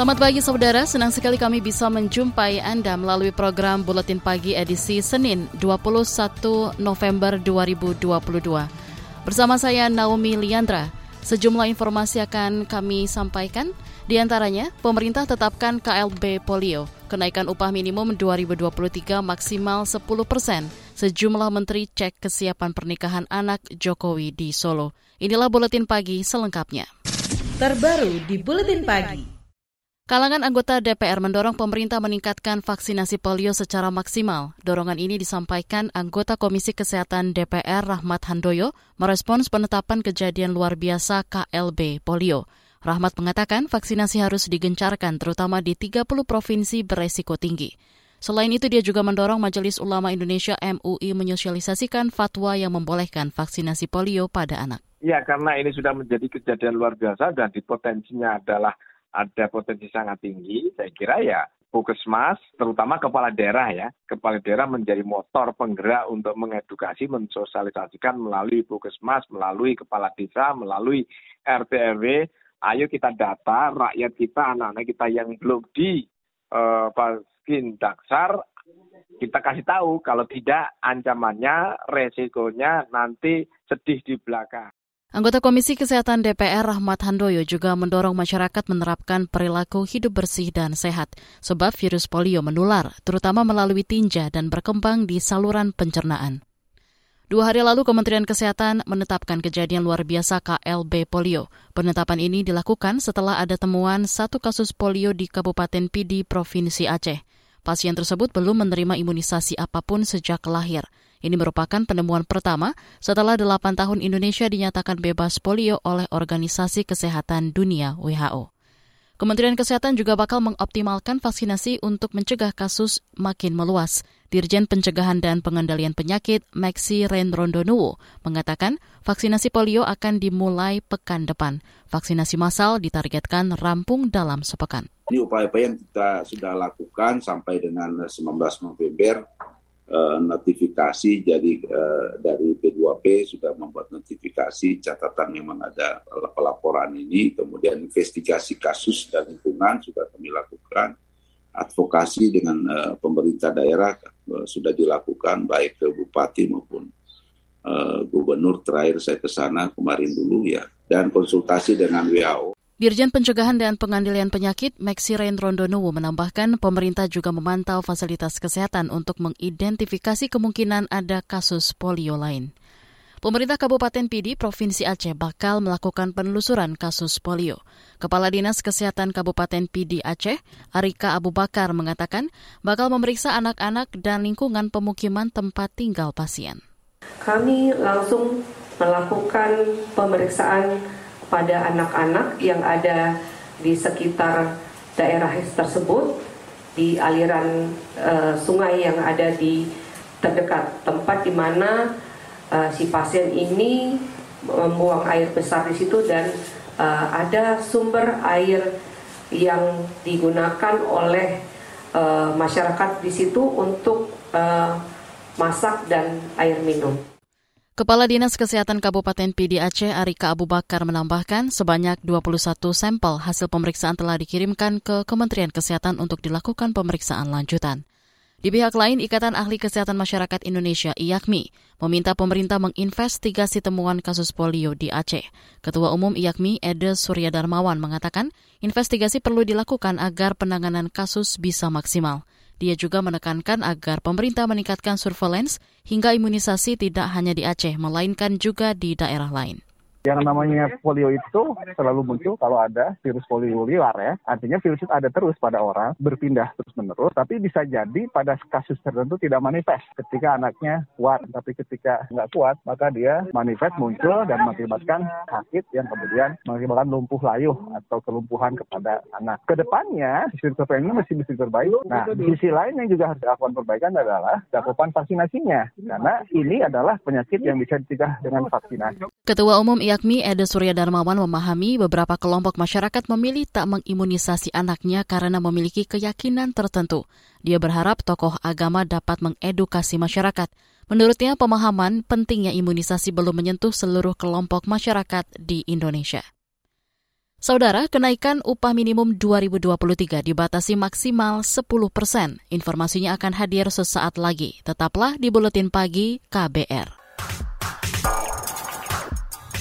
Selamat pagi saudara, senang sekali kami bisa menjumpai Anda melalui program Buletin Pagi edisi Senin 21 November 2022. Bersama saya Naomi Liandra, sejumlah informasi akan kami sampaikan. Di antaranya, pemerintah tetapkan KLB polio, kenaikan upah minimum 2023 maksimal 10 persen. Sejumlah menteri cek kesiapan pernikahan anak Jokowi di Solo. Inilah Buletin Pagi selengkapnya. Terbaru di Buletin Pagi. Kalangan anggota DPR mendorong pemerintah meningkatkan vaksinasi polio secara maksimal. Dorongan ini disampaikan anggota Komisi Kesehatan DPR Rahmat Handoyo merespons penetapan kejadian luar biasa KLB polio. Rahmat mengatakan vaksinasi harus digencarkan terutama di 30 provinsi beresiko tinggi. Selain itu, dia juga mendorong Majelis Ulama Indonesia MUI menyosialisasikan fatwa yang membolehkan vaksinasi polio pada anak. Ya, karena ini sudah menjadi kejadian luar biasa dan di potensinya adalah ada potensi sangat tinggi, saya kira ya Puskesmas, terutama kepala daerah ya, kepala daerah menjadi motor penggerak untuk mengedukasi, mensosialisasikan melalui Puskesmas, melalui kepala desa, melalui RT RW. Ayo kita data rakyat kita, anak-anak kita yang belum di uh, vaksin daksar, kita kasih tahu kalau tidak ancamannya, resikonya nanti sedih di belakang. Anggota Komisi Kesehatan DPR Rahmat Handoyo juga mendorong masyarakat menerapkan perilaku hidup bersih dan sehat, sebab virus polio menular, terutama melalui tinja dan berkembang di saluran pencernaan. Dua hari lalu Kementerian Kesehatan menetapkan kejadian luar biasa KLB polio. Penetapan ini dilakukan setelah ada temuan satu kasus polio di Kabupaten Pidi, Provinsi Aceh. Pasien tersebut belum menerima imunisasi apa pun sejak lahir. Ini merupakan penemuan pertama setelah delapan tahun Indonesia dinyatakan bebas polio oleh Organisasi Kesehatan Dunia WHO. Kementerian Kesehatan juga bakal mengoptimalkan vaksinasi untuk mencegah kasus makin meluas. Dirjen Pencegahan dan Pengendalian Penyakit, Maxi Rendrondonuwo, mengatakan vaksinasi polio akan dimulai pekan depan. Vaksinasi massal ditargetkan rampung dalam sepekan. Ini upaya-upaya yang kita sudah lakukan sampai dengan 19 November notifikasi jadi uh, dari P2P sudah membuat notifikasi catatan memang ada pelaporan ini. Kemudian investigasi kasus dan lingkungan sudah kami lakukan. Advokasi dengan uh, pemerintah daerah sudah dilakukan baik ke bupati maupun gubernur. Terakhir saya ke sana kemarin dulu ya. Dan konsultasi dengan WHO Dirjen Pencegahan dan Pengandilian Penyakit Maxiren Rondonowo menambahkan pemerintah juga memantau fasilitas kesehatan untuk mengidentifikasi kemungkinan ada kasus polio lain. Pemerintah Kabupaten Pidi, Provinsi Aceh bakal melakukan penelusuran kasus polio. Kepala Dinas Kesehatan Kabupaten Pidi Aceh, Arika Abu Bakar mengatakan bakal memeriksa anak-anak dan lingkungan pemukiman tempat tinggal pasien. Kami langsung melakukan pemeriksaan pada anak-anak yang ada di sekitar daerah tersebut di aliran uh, sungai yang ada di terdekat tempat di mana uh, si pasien ini membuang air besar di situ dan uh, ada sumber air yang digunakan oleh uh, masyarakat di situ untuk uh, masak dan air minum. Kepala Dinas Kesehatan Kabupaten Pidi Aceh Arika Abu Bakar menambahkan sebanyak 21 sampel hasil pemeriksaan telah dikirimkan ke Kementerian Kesehatan untuk dilakukan pemeriksaan lanjutan. Di pihak lain, Ikatan Ahli Kesehatan Masyarakat Indonesia IAKMI meminta pemerintah menginvestigasi temuan kasus polio di Aceh. Ketua Umum IAKMI Ede Surya Darmawan mengatakan investigasi perlu dilakukan agar penanganan kasus bisa maksimal. Dia juga menekankan agar pemerintah meningkatkan surveillance hingga imunisasi tidak hanya di Aceh, melainkan juga di daerah lain. Yang namanya polio itu selalu muncul kalau ada virus polio liar ya. Artinya virus itu ada terus pada orang, berpindah terus-menerus, tapi bisa jadi pada kasus tertentu tidak manifest ketika anaknya kuat. Tapi ketika nggak kuat, maka dia manifest muncul dan mengakibatkan sakit yang kemudian mengakibatkan lumpuh layuh atau kelumpuhan kepada anak. Ke depannya, sistem ini masih bisa diperbaiki. Nah, di sisi lain yang juga harus dilakukan perbaikan adalah cakupan vaksinasinya. Karena ini adalah penyakit yang bisa dicegah dengan vaksinasi. Ketua Umum IAKMI Ede Surya Darmawan memahami beberapa kelompok masyarakat memilih tak mengimunisasi anaknya karena memiliki keyakinan tertentu. Dia berharap tokoh agama dapat mengedukasi masyarakat. Menurutnya, pemahaman pentingnya imunisasi belum menyentuh seluruh kelompok masyarakat di Indonesia. Saudara, kenaikan upah minimum 2023 dibatasi maksimal 10 persen. Informasinya akan hadir sesaat lagi. Tetaplah di Buletin Pagi KBR.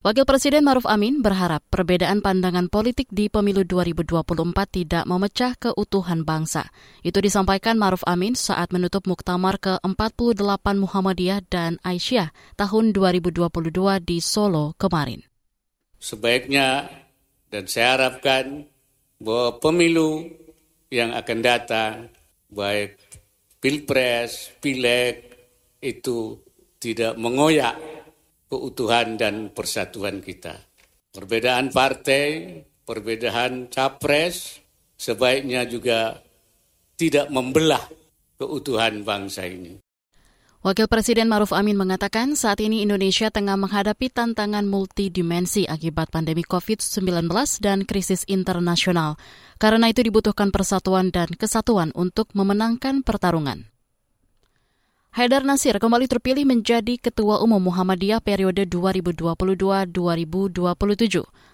Wakil Presiden Maruf Amin berharap perbedaan pandangan politik di pemilu 2024 tidak memecah keutuhan bangsa. Itu disampaikan Maruf Amin saat menutup muktamar ke-48 Muhammadiyah dan Aisyah tahun 2022 di Solo kemarin. Sebaiknya dan saya harapkan bahwa pemilu yang akan datang, baik pilpres, pileg, itu tidak mengoyak keutuhan dan persatuan kita. Perbedaan partai, perbedaan capres, sebaiknya juga tidak membelah keutuhan bangsa ini. Wakil Presiden Maruf Amin mengatakan saat ini Indonesia tengah menghadapi tantangan multidimensi akibat pandemi COVID-19 dan krisis internasional. Karena itu dibutuhkan persatuan dan kesatuan untuk memenangkan pertarungan. Haidar Nasir kembali terpilih menjadi Ketua Umum Muhammadiyah periode 2022-2027.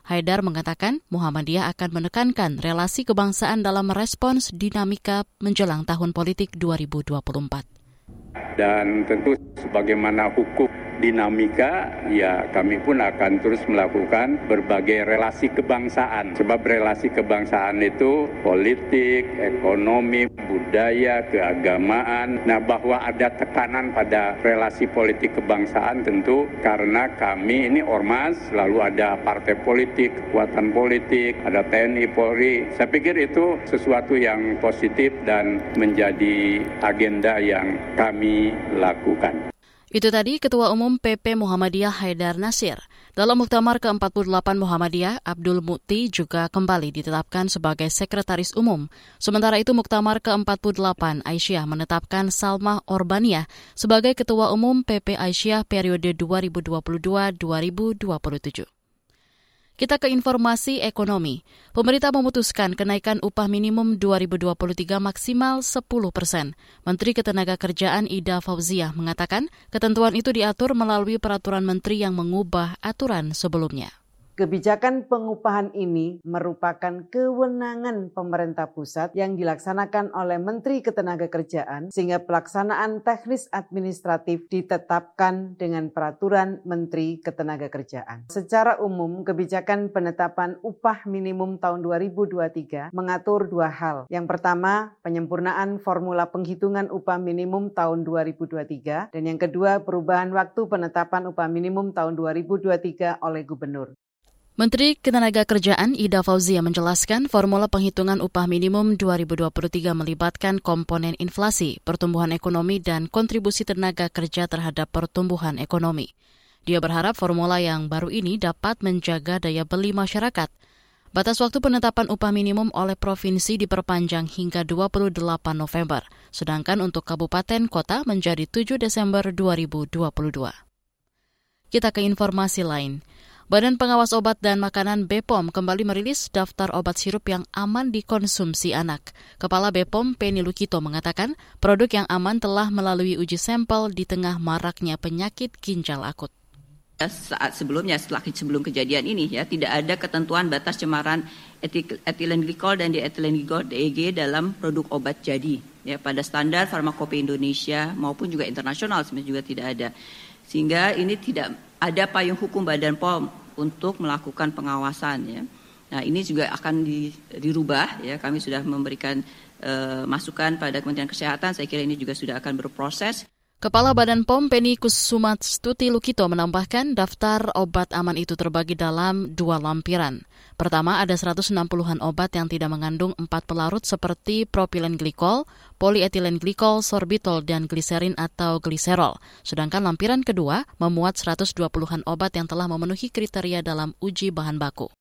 Haidar mengatakan Muhammadiyah akan menekankan relasi kebangsaan dalam merespons dinamika menjelang tahun politik 2024. Dan tentu sebagaimana hukum dinamika, ya kami pun akan terus melakukan berbagai relasi kebangsaan. Sebab relasi kebangsaan itu politik, ekonomi, budaya, keagamaan. Nah bahwa ada tekanan pada relasi politik kebangsaan tentu karena kami ini ormas, lalu ada partai politik, kekuatan politik, ada TNI, Polri. Saya pikir itu sesuatu yang positif dan menjadi agenda yang kami lakukan. Itu tadi Ketua Umum PP Muhammadiyah Haidar Nasir. Dalam Muktamar ke-48 Muhammadiyah, Abdul Mukti juga kembali ditetapkan sebagai Sekretaris Umum. Sementara itu Muktamar ke-48 Aisyah menetapkan Salma Orbania sebagai Ketua Umum PP Aisyah periode 2022-2027. Kita ke informasi ekonomi. Pemerintah memutuskan kenaikan upah minimum 2023 maksimal 10 persen. Menteri Ketenagakerjaan Ida Fauziah mengatakan ketentuan itu diatur melalui peraturan menteri yang mengubah aturan sebelumnya. Kebijakan pengupahan ini merupakan kewenangan pemerintah pusat yang dilaksanakan oleh Menteri Ketenagakerjaan sehingga pelaksanaan teknis administratif ditetapkan dengan peraturan Menteri Ketenagakerjaan. Secara umum, kebijakan penetapan upah minimum tahun 2023 mengatur dua hal. Yang pertama, penyempurnaan formula penghitungan upah minimum tahun 2023 dan yang kedua, perubahan waktu penetapan upah minimum tahun 2023 oleh gubernur. Menteri Ketenagakerjaan Ida Fauzia menjelaskan formula penghitungan upah minimum 2023 melibatkan komponen inflasi, pertumbuhan ekonomi, dan kontribusi tenaga kerja terhadap pertumbuhan ekonomi. Dia berharap formula yang baru ini dapat menjaga daya beli masyarakat. Batas waktu penetapan upah minimum oleh provinsi diperpanjang hingga 28 November, sedangkan untuk kabupaten kota menjadi 7 Desember 2022. Kita ke informasi lain. Badan Pengawas Obat dan Makanan BPOM kembali merilis daftar obat sirup yang aman dikonsumsi anak. Kepala BPOM Penny Lukito mengatakan produk yang aman telah melalui uji sampel di tengah maraknya penyakit ginjal akut. saat sebelumnya setelah sebelum kejadian ini ya tidak ada ketentuan batas cemaran etilen glikol dan dietilen glikol DEG dalam produk obat jadi ya pada standar farmakope Indonesia maupun juga internasional sebenarnya juga tidak ada sehingga ini tidak ada payung hukum Badan POM untuk melakukan pengawasan ya. Nah ini juga akan di, dirubah ya. Kami sudah memberikan uh, masukan pada Kementerian Kesehatan. Saya kira ini juga sudah akan berproses Kepala Badan POM Penny Kusumat Stuti Lukito menambahkan daftar obat aman itu terbagi dalam dua lampiran. Pertama, ada 160-an obat yang tidak mengandung empat pelarut seperti propilen glikol, polietilen glikol, sorbitol, dan gliserin atau gliserol. Sedangkan lampiran kedua memuat 120-an obat yang telah memenuhi kriteria dalam uji bahan baku.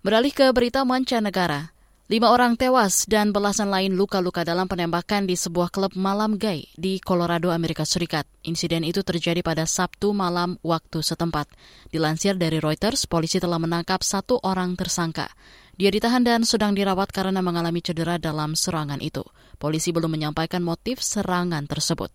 Beralih ke berita mancanegara. Lima orang tewas dan belasan lain luka-luka dalam penembakan di sebuah klub malam gay di Colorado, Amerika Serikat. Insiden itu terjadi pada Sabtu malam waktu setempat. Dilansir dari Reuters, polisi telah menangkap satu orang tersangka. Dia ditahan dan sedang dirawat karena mengalami cedera dalam serangan itu. Polisi belum menyampaikan motif serangan tersebut.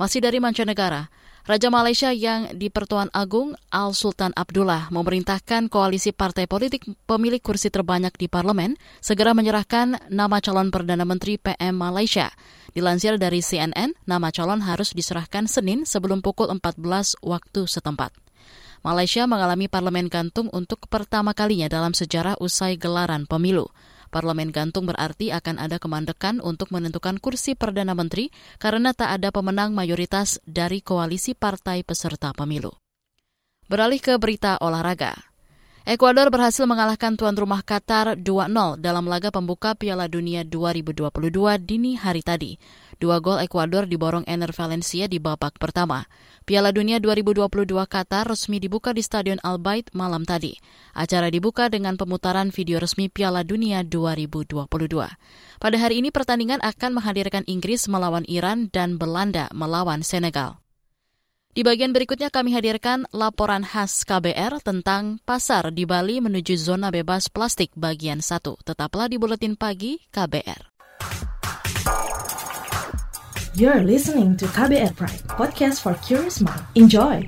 Masih dari mancanegara, Raja Malaysia yang di Pertuan Agung Al Sultan Abdullah memerintahkan koalisi partai politik pemilik kursi terbanyak di parlemen segera menyerahkan nama calon Perdana Menteri PM Malaysia. Dilansir dari CNN, nama calon harus diserahkan Senin sebelum pukul 14 waktu setempat. Malaysia mengalami parlemen gantung untuk pertama kalinya dalam sejarah usai gelaran pemilu. Parlemen gantung berarti akan ada kemandekan untuk menentukan kursi Perdana Menteri karena tak ada pemenang mayoritas dari koalisi partai peserta pemilu. Beralih ke berita olahraga. Ekuador berhasil mengalahkan tuan rumah Qatar 2-0 dalam laga pembuka Piala Dunia 2022 dini hari tadi. Dua gol Ekuador diborong Ener Valencia di babak pertama. Piala Dunia 2022 Qatar resmi dibuka di Stadion Al Bait malam tadi. Acara dibuka dengan pemutaran video resmi Piala Dunia 2022. Pada hari ini pertandingan akan menghadirkan Inggris melawan Iran dan Belanda melawan Senegal. Di bagian berikutnya kami hadirkan laporan khas KBR tentang pasar di Bali menuju zona bebas plastik bagian 1. Tetaplah di Buletin Pagi KBR. You're listening to KBR Pride, podcast for curious mind. Enjoy!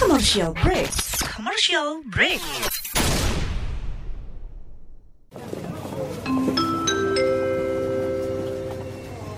Commercial break. Commercial break.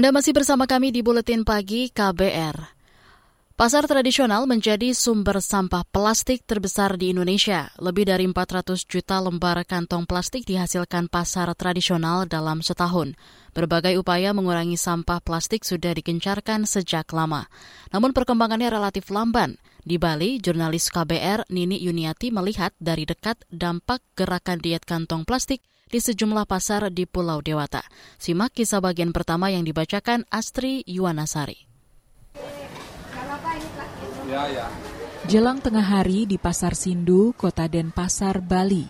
Anda masih bersama kami di Buletin Pagi KBR. Pasar tradisional menjadi sumber sampah plastik terbesar di Indonesia. Lebih dari 400 juta lembar kantong plastik dihasilkan pasar tradisional dalam setahun. Berbagai upaya mengurangi sampah plastik sudah dikencarkan sejak lama. Namun perkembangannya relatif lamban. Di Bali, jurnalis KBR Nini Yuniati melihat dari dekat dampak gerakan diet kantong plastik di sejumlah pasar di Pulau Dewata. Simak kisah bagian pertama yang dibacakan Astri Yuwanasari. Ya, ya. Jelang tengah hari di Pasar Sindu, Kota Denpasar, Bali.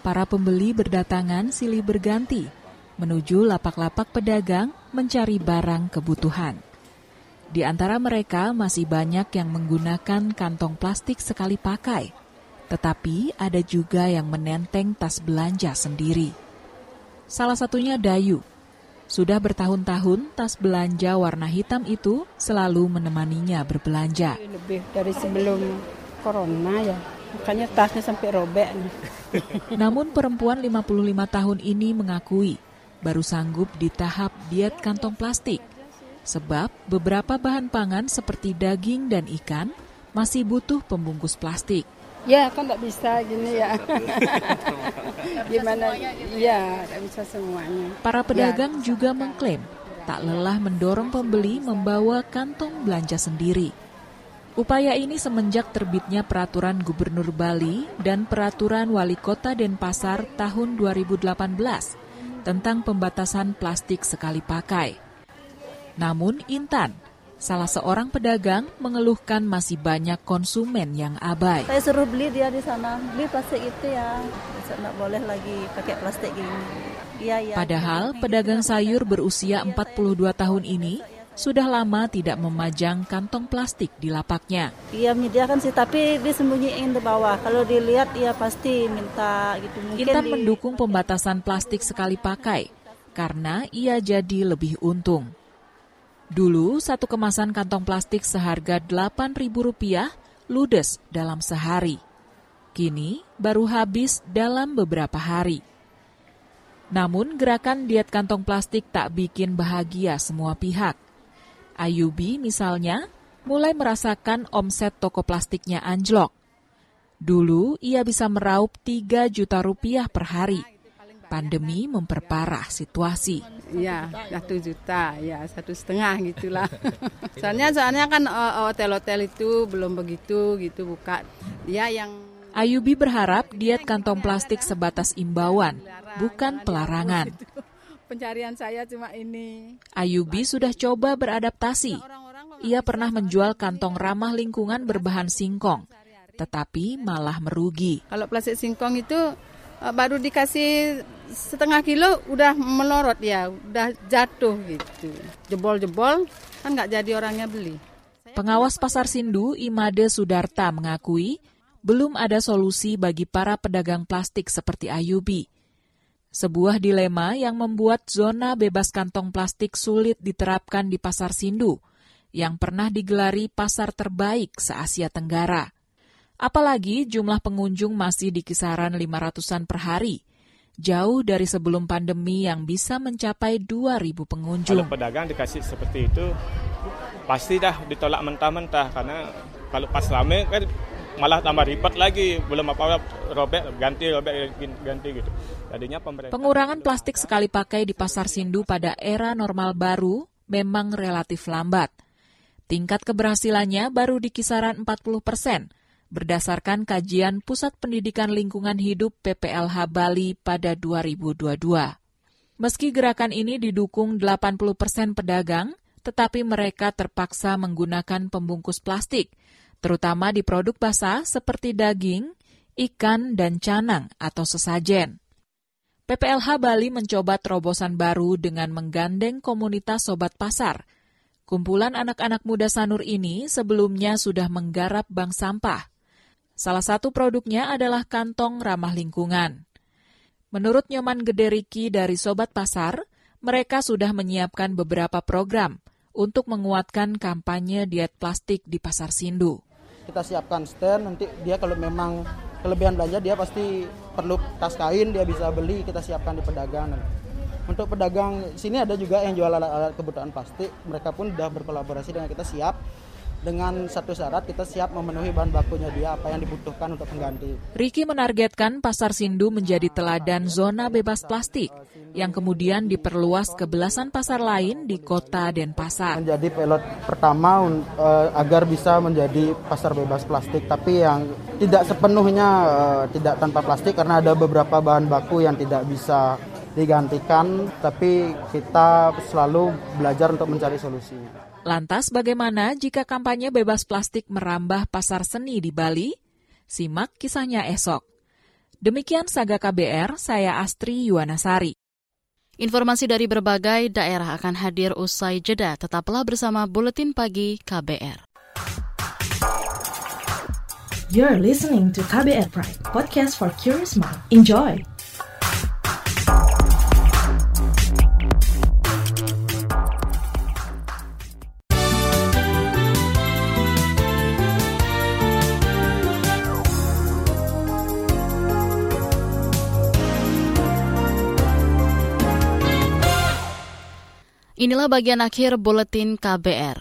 Para pembeli berdatangan silih berganti menuju lapak-lapak pedagang mencari barang kebutuhan. Di antara mereka masih banyak yang menggunakan kantong plastik sekali pakai tetapi ada juga yang menenteng tas belanja sendiri. Salah satunya Dayu. Sudah bertahun-tahun tas belanja warna hitam itu selalu menemaninya berbelanja. Lebih dari sebelum corona ya, makanya tasnya sampai robek. Namun perempuan 55 tahun ini mengakui baru sanggup di tahap diet kantong plastik. Sebab beberapa bahan pangan seperti daging dan ikan masih butuh pembungkus plastik. Ya kan nggak bisa gini ya. Gimana? Ya nggak bisa semuanya. Para pedagang ya. juga mengklaim tak lelah mendorong pembeli membawa kantong belanja sendiri. Upaya ini semenjak terbitnya Peraturan Gubernur Bali dan Peraturan Wali Kota Denpasar tahun 2018 tentang pembatasan plastik sekali pakai. Namun Intan, salah seorang pedagang mengeluhkan masih banyak konsumen yang abai. Saya suruh beli dia di sana, beli plastik itu ya, tidak boleh lagi pakai plastik gini. Ya, ya. Padahal pedagang sayur berusia 42 tahun ini sudah lama tidak memajang kantong plastik di lapaknya. Iya menyediakan sih, tapi disembunyiin di bawah. Kalau dilihat ya pasti minta gitu. Mungkin Kita di... mendukung pembatasan plastik sekali pakai karena ia jadi lebih untung. Dulu satu kemasan kantong plastik seharga Rp8.000 ludes dalam sehari. Kini baru habis dalam beberapa hari. Namun gerakan diet kantong plastik tak bikin bahagia semua pihak. Ayubi misalnya mulai merasakan omset toko plastiknya anjlok. Dulu ia bisa meraup 3 juta rupiah per hari. Pandemi memperparah situasi. Iya, satu juta, ya satu setengah gitulah. soalnya soalnya kan eh, hotel-hotel itu belum begitu gitu buka. Ya yang Ayubi berharap diet kantong plastik sebatas imbauan, bukan pelarangan pencarian saya cuma ini. Ayubi sudah coba beradaptasi. Ia pernah menjual kantong ramah lingkungan berbahan singkong, tetapi malah merugi. Kalau plastik singkong itu eh, baru dikasih setengah kilo udah melorot ya, udah jatuh gitu. Jebol-jebol kan nggak jadi orangnya beli. Pengawas Pasar Sindu, Imade Sudarta mengakui belum ada solusi bagi para pedagang plastik seperti Ayubi. Sebuah dilema yang membuat zona bebas kantong plastik sulit diterapkan di Pasar Sindu, yang pernah digelari pasar terbaik se-Asia Tenggara. Apalagi jumlah pengunjung masih di kisaran 500-an per hari, jauh dari sebelum pandemi yang bisa mencapai 2.000 pengunjung. Kalau pedagang dikasih seperti itu, pasti dah ditolak mentah-mentah, karena kalau pas rame kan malah tambah ribet lagi. Belum apa robek ganti robek ganti gitu. Jadinya pemerintah pengurangan plastik sekali pakai di pasar Sindu pada era normal baru memang relatif lambat. Tingkat keberhasilannya baru di kisaran 40 persen berdasarkan kajian Pusat Pendidikan Lingkungan Hidup PPLH Bali pada 2022. Meski gerakan ini didukung 80 persen pedagang, tetapi mereka terpaksa menggunakan pembungkus plastik terutama di produk basah seperti daging, ikan, dan canang atau sesajen. PPLH Bali mencoba terobosan baru dengan menggandeng komunitas sobat pasar. Kumpulan anak-anak muda Sanur ini sebelumnya sudah menggarap bank sampah. Salah satu produknya adalah kantong ramah lingkungan. Menurut Nyoman Gede Riki dari Sobat Pasar, mereka sudah menyiapkan beberapa program untuk menguatkan kampanye diet plastik di Pasar Sindu. Kita siapkan stand nanti dia kalau memang kelebihan belanja dia pasti perlu tas kain dia bisa beli kita siapkan di pedagang. Untuk pedagang sini ada juga yang jual alat-alat kebutuhan plastik mereka pun sudah berkolaborasi dengan kita siap dengan satu syarat kita siap memenuhi bahan bakunya dia apa yang dibutuhkan untuk pengganti. Riki menargetkan pasar Sindu menjadi teladan zona bebas plastik yang kemudian diperluas ke belasan pasar lain di kota Denpasar. Menjadi pilot pertama uh, agar bisa menjadi pasar bebas plastik tapi yang tidak sepenuhnya uh, tidak tanpa plastik karena ada beberapa bahan baku yang tidak bisa digantikan tapi kita selalu belajar untuk mencari solusi. Lantas bagaimana jika kampanye bebas plastik merambah pasar seni di Bali? Simak kisahnya esok. Demikian Saga KBR, saya Astri Yuwanasari. Informasi dari berbagai daerah akan hadir usai jeda. Tetaplah bersama Buletin Pagi KBR. You're listening to KBR Pride, podcast for curious mind. Enjoy! Inilah bagian akhir buletin KBR.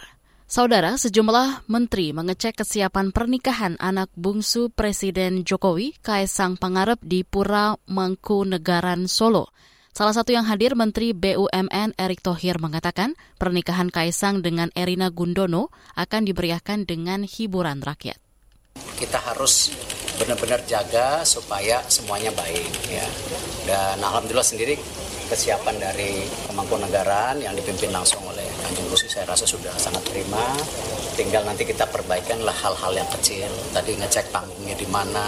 Saudara, sejumlah menteri mengecek kesiapan pernikahan anak bungsu Presiden Jokowi, Kaisang Pangarep di Pura Mangkunegaran Solo. Salah satu yang hadir Menteri BUMN Erick Thohir mengatakan pernikahan Kaisang dengan Erina Gundono akan diberiakan dengan hiburan rakyat. Kita harus benar-benar jaga supaya semuanya baik ya. Dan alhamdulillah sendiri kesiapan dari Kemangkunegaraan yang dipimpin langsung oleh Kanjeng Gusti saya rasa sudah sangat prima. Tinggal nanti kita perbaikanlah hal-hal yang kecil. Tadi ngecek panggungnya di mana,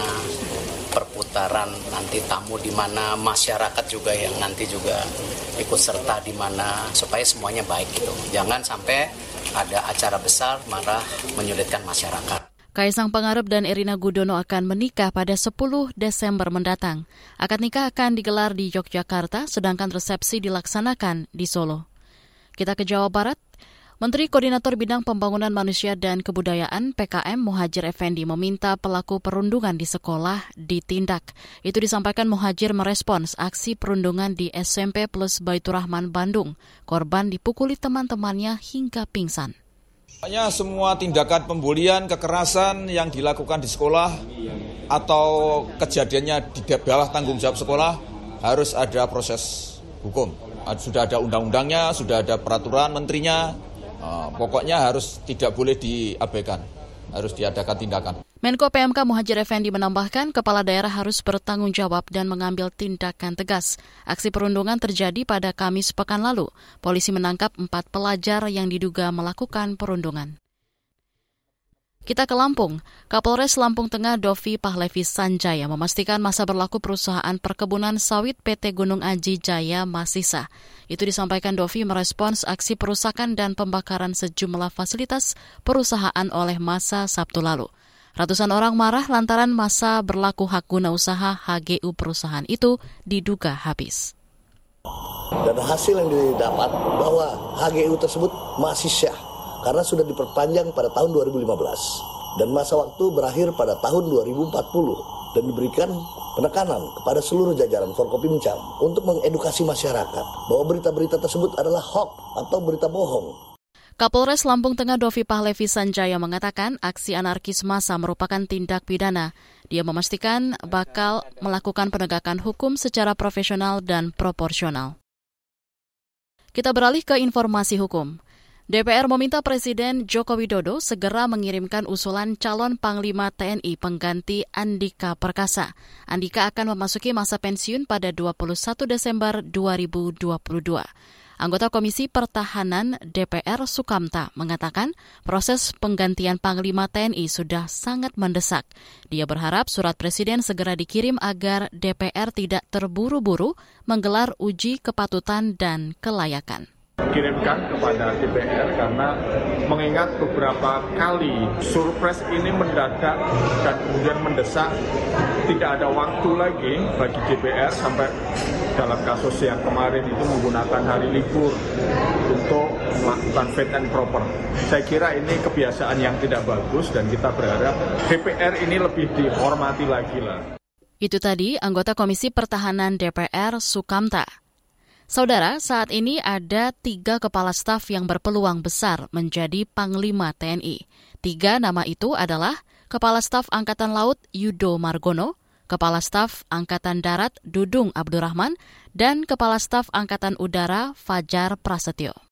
perputaran nanti tamu di mana, masyarakat juga yang nanti juga ikut serta di mana supaya semuanya baik gitu. Jangan sampai ada acara besar malah menyulitkan masyarakat. Kaisang Pangarep dan Erina Gudono akan menikah pada 10 Desember mendatang. Akad nikah akan digelar di Yogyakarta, sedangkan resepsi dilaksanakan di Solo. Kita ke Jawa Barat. Menteri Koordinator Bidang Pembangunan Manusia dan Kebudayaan PKM Muhajir Effendi meminta pelaku perundungan di sekolah ditindak. Itu disampaikan Muhajir merespons aksi perundungan di SMP Plus Baitur Rahman Bandung. Korban dipukuli teman-temannya hingga pingsan. Hanya semua tindakan pembulian, kekerasan yang dilakukan di sekolah atau kejadiannya di bawah tanggung jawab sekolah harus ada proses hukum. Sudah ada undang-undangnya, sudah ada peraturan menterinya, eh, pokoknya harus tidak boleh diabaikan, harus diadakan tindakan. Menko PMK Muhajir Effendi menambahkan kepala daerah harus bertanggung jawab dan mengambil tindakan tegas. Aksi perundungan terjadi pada Kamis pekan lalu. Polisi menangkap empat pelajar yang diduga melakukan perundungan. Kita ke Lampung. Kapolres Lampung Tengah Dovi Pahlevi Sanjaya memastikan masa berlaku perusahaan perkebunan sawit PT Gunung Aji Jaya masih sah. Itu disampaikan Dovi merespons aksi perusakan dan pembakaran sejumlah fasilitas perusahaan oleh masa Sabtu lalu. Ratusan orang marah lantaran masa berlaku hak guna usaha HGU perusahaan itu diduga habis. Dan hasil yang didapat bahwa HGU tersebut masih syah karena sudah diperpanjang pada tahun 2015 dan masa waktu berakhir pada tahun 2040 dan diberikan penekanan kepada seluruh jajaran Forkopimcam untuk mengedukasi masyarakat bahwa berita-berita tersebut adalah hoax atau berita bohong Kapolres Lampung Tengah Dovi Pahlevi Sanjaya mengatakan aksi anarkis massa merupakan tindak pidana. Dia memastikan bakal melakukan penegakan hukum secara profesional dan proporsional. Kita beralih ke informasi hukum. DPR meminta Presiden Joko Widodo segera mengirimkan usulan calon Panglima TNI pengganti Andika Perkasa. Andika akan memasuki masa pensiun pada 21 Desember 2022. Anggota Komisi Pertahanan DPR Sukamta mengatakan proses penggantian Panglima TNI sudah sangat mendesak. Dia berharap surat Presiden segera dikirim agar DPR tidak terburu-buru menggelar uji kepatutan dan kelayakan kirimkan kepada DPR karena mengingat beberapa kali surprise ini mendadak dan kemudian mendesak tidak ada waktu lagi bagi DPR sampai dalam kasus yang kemarin itu menggunakan hari libur untuk melakukan fit and proper. Saya kira ini kebiasaan yang tidak bagus dan kita berharap DPR ini lebih dihormati lagi lah. Itu tadi anggota Komisi Pertahanan DPR Sukamta. Saudara, saat ini ada tiga kepala staf yang berpeluang besar menjadi Panglima TNI. Tiga nama itu adalah Kepala Staf Angkatan Laut Yudo Margono, Kepala Staf Angkatan Darat Dudung Abdurrahman, dan Kepala Staf Angkatan Udara Fajar Prasetyo.